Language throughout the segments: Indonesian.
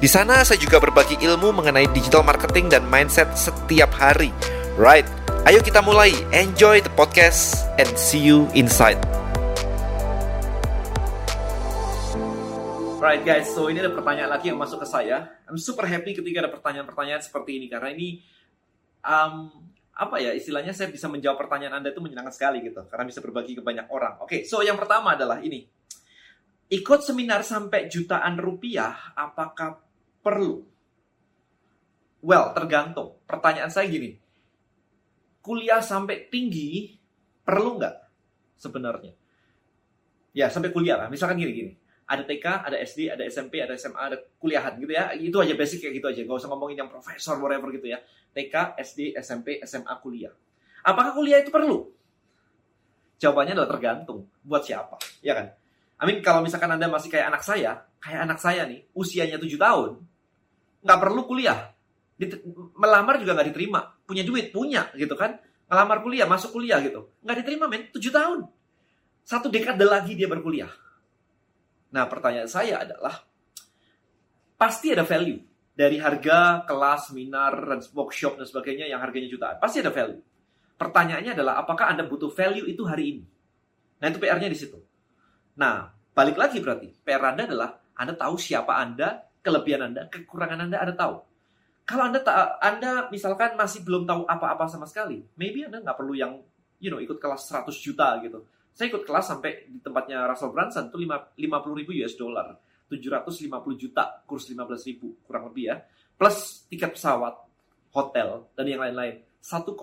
Di sana saya juga berbagi ilmu mengenai digital marketing dan mindset setiap hari. Right, ayo kita mulai. Enjoy the podcast and see you inside. Right guys, so ini ada pertanyaan lagi yang masuk ke saya. I'm super happy ketika ada pertanyaan-pertanyaan seperti ini karena ini um, apa ya istilahnya saya bisa menjawab pertanyaan Anda itu menyenangkan sekali gitu karena bisa berbagi ke banyak orang. Oke, okay, so yang pertama adalah ini. Ikut seminar sampai jutaan rupiah, apakah perlu? Well, tergantung. Pertanyaan saya gini, kuliah sampai tinggi perlu nggak sebenarnya? Ya, sampai kuliah lah. Misalkan gini-gini. Ada TK, ada SD, ada SMP, ada SMA, ada kuliahan gitu ya. Itu aja basic kayak gitu aja. Gak usah ngomongin yang profesor, whatever gitu ya. TK, SD, SMP, SMA, kuliah. Apakah kuliah itu perlu? Jawabannya adalah tergantung. Buat siapa? Ya kan? I mean, kalau misalkan Anda masih kayak anak saya, kayak anak saya nih, usianya 7 tahun, nggak perlu kuliah. melamar juga nggak diterima. Punya duit, punya gitu kan. Ngelamar kuliah, masuk kuliah gitu. Nggak diterima men, 7 tahun. Satu dekade lagi dia berkuliah. Nah pertanyaan saya adalah, pasti ada value. Dari harga kelas, seminar, workshop, dan sebagainya yang harganya jutaan. Pasti ada value. Pertanyaannya adalah, apakah Anda butuh value itu hari ini? Nah itu PR-nya di situ. Nah, balik lagi berarti. PR Anda adalah, Anda tahu siapa Anda, kelebihan Anda, kekurangan Anda, Anda tahu. Kalau Anda tak, Anda misalkan masih belum tahu apa-apa sama sekali, maybe Anda nggak perlu yang, you know, ikut kelas 100 juta gitu. Saya ikut kelas sampai di tempatnya Russell Brunson itu 50 ribu US dollar, 750 juta, kurs 15 ribu, kurang lebih ya. Plus tiket pesawat, hotel, dan yang lain-lain. 1,1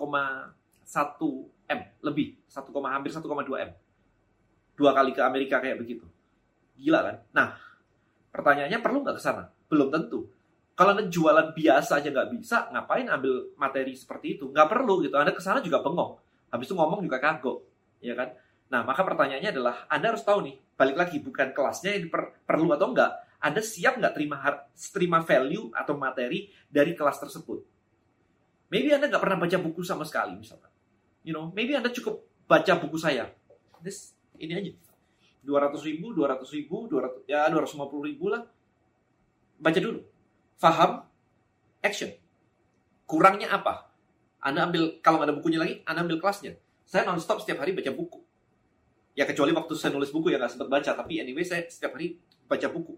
M lebih, 1, hampir 1,2 M. Dua kali ke Amerika kayak begitu. Gila kan? Nah, pertanyaannya perlu nggak ke sana? Belum tentu. Kalau Anda jualan biasa aja nggak bisa, ngapain ambil materi seperti itu? Nggak perlu gitu. Anda ke sana juga bengong. Habis itu ngomong juga kagok. Ya kan? Nah, maka pertanyaannya adalah, Anda harus tahu nih, balik lagi, bukan kelasnya yang per perlu atau enggak. Anda siap nggak terima, terima value atau materi dari kelas tersebut? Maybe Anda nggak pernah baca buku sama sekali, misalkan. You know, maybe Anda cukup baca buku saya. This, ini aja. 200 ribu, 200 ribu, 200, ya 250 ribu lah. Baca dulu. Faham, action. Kurangnya apa? Anda ambil, kalau ada bukunya lagi, Anda ambil kelasnya. Saya non-stop setiap hari baca buku. Ya kecuali waktu saya nulis buku ya nggak sempat baca, tapi anyway saya setiap hari baca buku.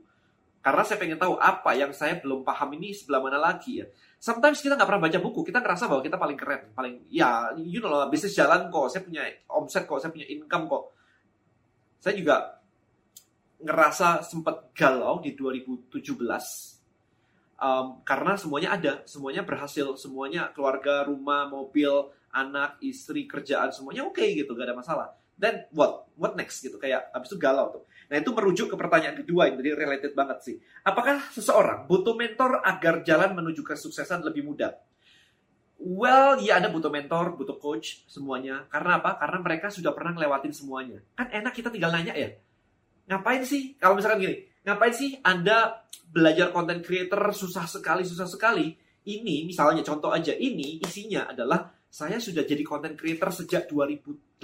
Karena saya pengen tahu apa yang saya belum paham ini sebelah mana lagi ya. Sometimes kita nggak pernah baca buku, kita ngerasa bahwa kita paling keren, paling ya you know lah bisnis jalan kok, saya punya omset kok, saya punya income kok saya juga ngerasa sempat galau di 2017 um, karena semuanya ada, semuanya berhasil, semuanya keluarga, rumah, mobil, anak, istri, kerjaan semuanya oke okay, gitu, gak ada masalah. Dan what? What next gitu? Kayak abis itu galau tuh. Nah itu merujuk ke pertanyaan kedua yang tadi related banget sih. Apakah seseorang butuh mentor agar jalan menuju kesuksesan lebih mudah? Well, ya Anda butuh mentor, butuh coach, semuanya. Karena apa? Karena mereka sudah pernah ngelewatin semuanya. Kan enak kita tinggal nanya ya. Ngapain sih? Kalau misalkan gini, ngapain sih Anda belajar content creator susah sekali, susah sekali? Ini, misalnya contoh aja, ini isinya adalah saya sudah jadi content creator sejak 2008.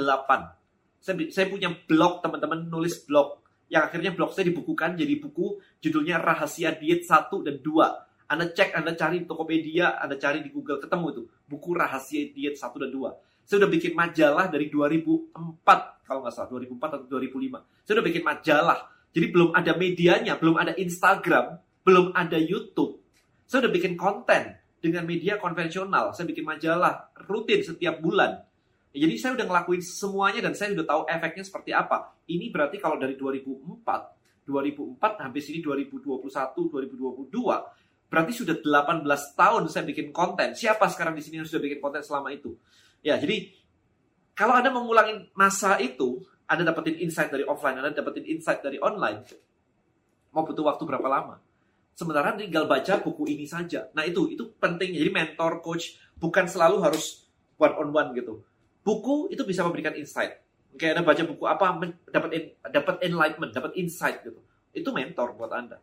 Saya, saya punya blog, teman-teman nulis blog. Yang akhirnya blog saya dibukukan jadi buku judulnya Rahasia Diet 1 dan 2 anda cek, Anda cari di Tokopedia, Anda cari di Google, ketemu itu. Buku Rahasia Diet 1 dan 2. Saya udah bikin majalah dari 2004, kalau nggak salah, 2004 atau 2005. Saya udah bikin majalah. Jadi belum ada medianya, belum ada Instagram, belum ada YouTube. Saya udah bikin konten dengan media konvensional. Saya bikin majalah rutin setiap bulan. Jadi saya udah ngelakuin semuanya dan saya udah tahu efeknya seperti apa. Ini berarti kalau dari 2004, 2004 sampai sini 2021, 2022, Berarti sudah 18 tahun saya bikin konten. Siapa sekarang di sini yang sudah bikin konten selama itu? Ya, jadi kalau Anda mengulangi masa itu, Anda dapetin insight dari offline, Anda dapetin insight dari online, mau butuh waktu berapa lama? Sementara tinggal baca buku ini saja. Nah itu itu penting. Jadi mentor, coach bukan selalu harus one on one gitu. Buku itu bisa memberikan insight. Kayak Anda baca buku apa dapat dapat enlightenment, dapat insight gitu. Itu mentor buat Anda.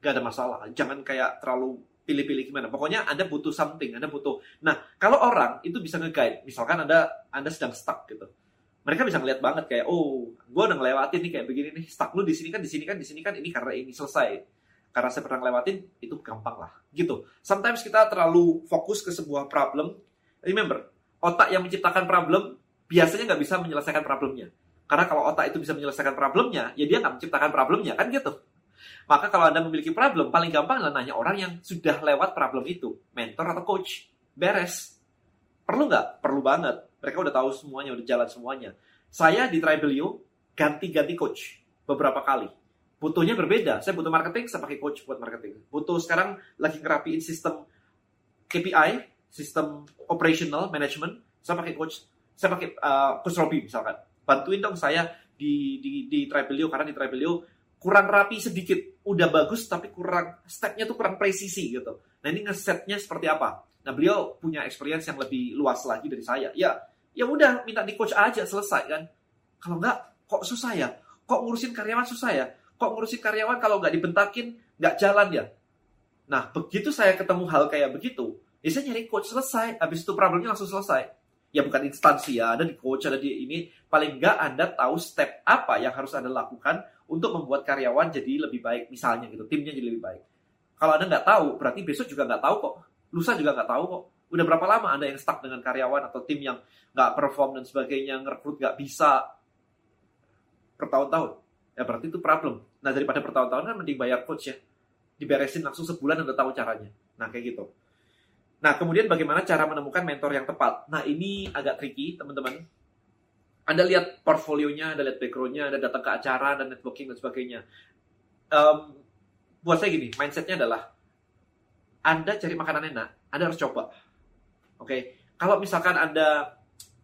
Gak ada masalah. Jangan kayak terlalu pilih-pilih gimana. Pokoknya Anda butuh something, Anda butuh. Nah, kalau orang itu bisa nge-guide. Misalkan Anda Anda sedang stuck gitu. Mereka bisa ngeliat banget kayak, oh, gue udah ngelewatin nih kayak begini nih. Stuck lu di sini kan, di sini kan, di sini kan, ini karena ini selesai karena saya pernah ngelewatin itu gampang lah gitu sometimes kita terlalu fokus ke sebuah problem remember otak yang menciptakan problem biasanya nggak bisa menyelesaikan problemnya karena kalau otak itu bisa menyelesaikan problemnya ya dia nggak menciptakan problemnya kan gitu maka kalau anda memiliki problem paling gampang adalah nanya orang yang sudah lewat problem itu mentor atau coach beres perlu nggak perlu banget mereka udah tahu semuanya udah jalan semuanya saya di Tribelio ganti-ganti coach beberapa kali butuhnya berbeda. Saya butuh marketing, saya pakai coach buat marketing. Butuh sekarang lagi ngerapiin sistem KPI, sistem operational management, saya pakai coach. Saya pakai uh, coach Robi misalkan. Bantuin dong saya di di di Tribelio karena di Tribelio kurang rapi sedikit. Udah bagus tapi kurang stepnya tuh kurang presisi gitu. Nah ini ngesetnya seperti apa? Nah beliau punya experience yang lebih luas lagi dari saya. Ya ya udah minta di coach aja selesai kan. Kalau enggak kok susah ya? Kok ngurusin karyawan susah ya? Kok ngurusin karyawan kalau nggak dibentakin, nggak jalan ya? Nah, begitu saya ketemu hal kayak begitu, ya saya nyari coach selesai. Habis itu problemnya langsung selesai. Ya bukan instansi ya, ada di coach, ada di ini. Paling nggak Anda tahu step apa yang harus Anda lakukan untuk membuat karyawan jadi lebih baik. Misalnya gitu, timnya jadi lebih baik. Kalau Anda nggak tahu, berarti besok juga nggak tahu kok. Lusa juga nggak tahu kok. Udah berapa lama Anda yang stuck dengan karyawan atau tim yang nggak perform dan sebagainya, ngerekrut nggak bisa bertahun-tahun ya berarti itu problem. Nah daripada bertahun-tahun kan mending bayar coach ya. Diberesin langsung sebulan udah tahu caranya. Nah kayak gitu. Nah kemudian bagaimana cara menemukan mentor yang tepat? Nah ini agak tricky teman-teman. Anda lihat portfolionya, Anda lihat backgroundnya, Anda datang ke acara dan networking dan sebagainya. Um, buat saya gini, mindsetnya adalah Anda cari makanan enak, Anda harus coba. Oke, okay? kalau misalkan Anda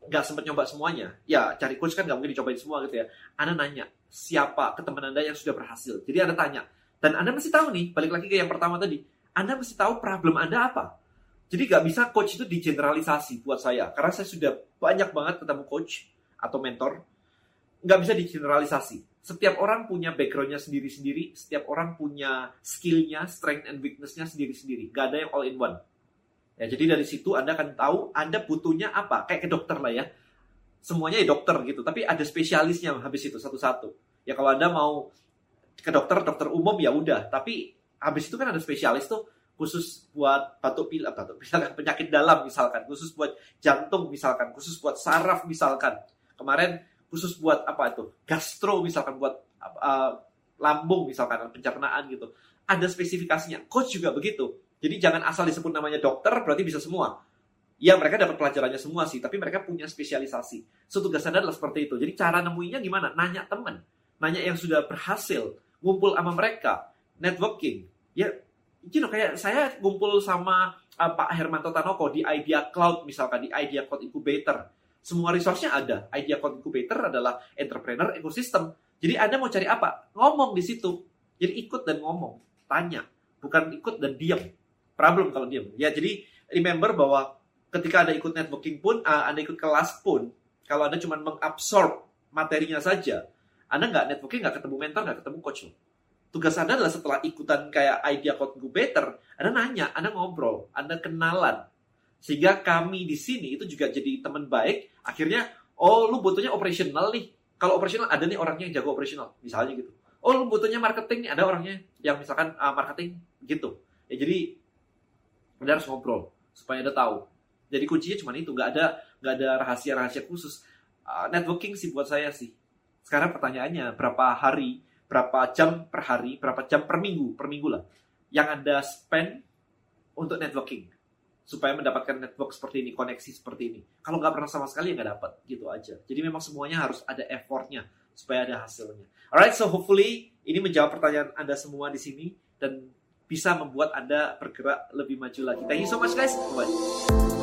nggak sempat nyoba semuanya, ya cari coach kan nggak mungkin dicobain semua gitu ya. Anda nanya, siapa ke teman Anda yang sudah berhasil. Jadi Anda tanya. Dan Anda mesti tahu nih, balik lagi ke yang pertama tadi. Anda mesti tahu problem Anda apa. Jadi nggak bisa coach itu digeneralisasi buat saya. Karena saya sudah banyak banget ketemu coach atau mentor. Nggak bisa digeneralisasi. Setiap orang punya backgroundnya sendiri-sendiri. Setiap orang punya skillnya, strength and weaknessnya sendiri-sendiri. Nggak ada yang all in one. Ya, jadi dari situ Anda akan tahu Anda butuhnya apa. Kayak ke dokter lah ya semuanya ya dokter gitu, tapi ada spesialisnya habis itu satu-satu. Ya kalau Anda mau ke dokter, dokter umum ya udah, tapi habis itu kan ada spesialis tuh khusus buat batuk pilek, batuk pilek penyakit dalam misalkan, khusus buat jantung misalkan, khusus buat saraf misalkan. Kemarin khusus buat apa itu? Gastro misalkan buat uh, lambung misalkan pencernaan gitu. Ada spesifikasinya. Coach juga begitu. Jadi jangan asal disebut namanya dokter berarti bisa semua ya mereka dapat pelajarannya semua sih, tapi mereka punya spesialisasi. So tugas Anda adalah seperti itu. Jadi cara nemuinya gimana? Nanya teman, nanya yang sudah berhasil, ngumpul sama mereka, networking. Ya, you know, kayak saya ngumpul sama uh, Pak Hermanto Tanoko di Idea Cloud misalkan, di Idea Cloud Incubator. Semua resource-nya ada. Idea Incubator adalah entrepreneur ecosystem. Jadi Anda mau cari apa? Ngomong di situ. Jadi ikut dan ngomong, tanya, bukan ikut dan diam. Problem kalau diam. Ya, jadi remember bahwa ketika Anda ikut networking pun, uh, Anda ikut kelas pun, kalau Anda cuma mengabsorb materinya saja, Anda nggak networking, nggak ketemu mentor, nggak ketemu coach. Tugas Anda adalah setelah ikutan kayak idea code better, Anda nanya, Anda ngobrol, Anda kenalan. Sehingga kami di sini itu juga jadi teman baik. Akhirnya, oh lu butuhnya operational nih. Kalau operational ada nih orangnya yang jago operational, misalnya gitu. Oh lu butuhnya marketing nih, ada orangnya yang misalkan uh, marketing gitu. Ya jadi Anda harus ngobrol supaya Anda tahu jadi kuncinya cuma itu, nggak ada nggak ada rahasia-rahasia khusus. Uh, networking sih buat saya sih. Sekarang pertanyaannya berapa hari, berapa jam per hari, berapa jam per minggu, per minggu lah, yang anda spend untuk networking supaya mendapatkan network seperti ini, koneksi seperti ini. Kalau nggak pernah sama sekali ya nggak dapat, gitu aja. Jadi memang semuanya harus ada effortnya supaya ada hasilnya. Alright, so hopefully ini menjawab pertanyaan anda semua di sini dan bisa membuat anda bergerak lebih maju lagi. Thank you so much guys. Bye.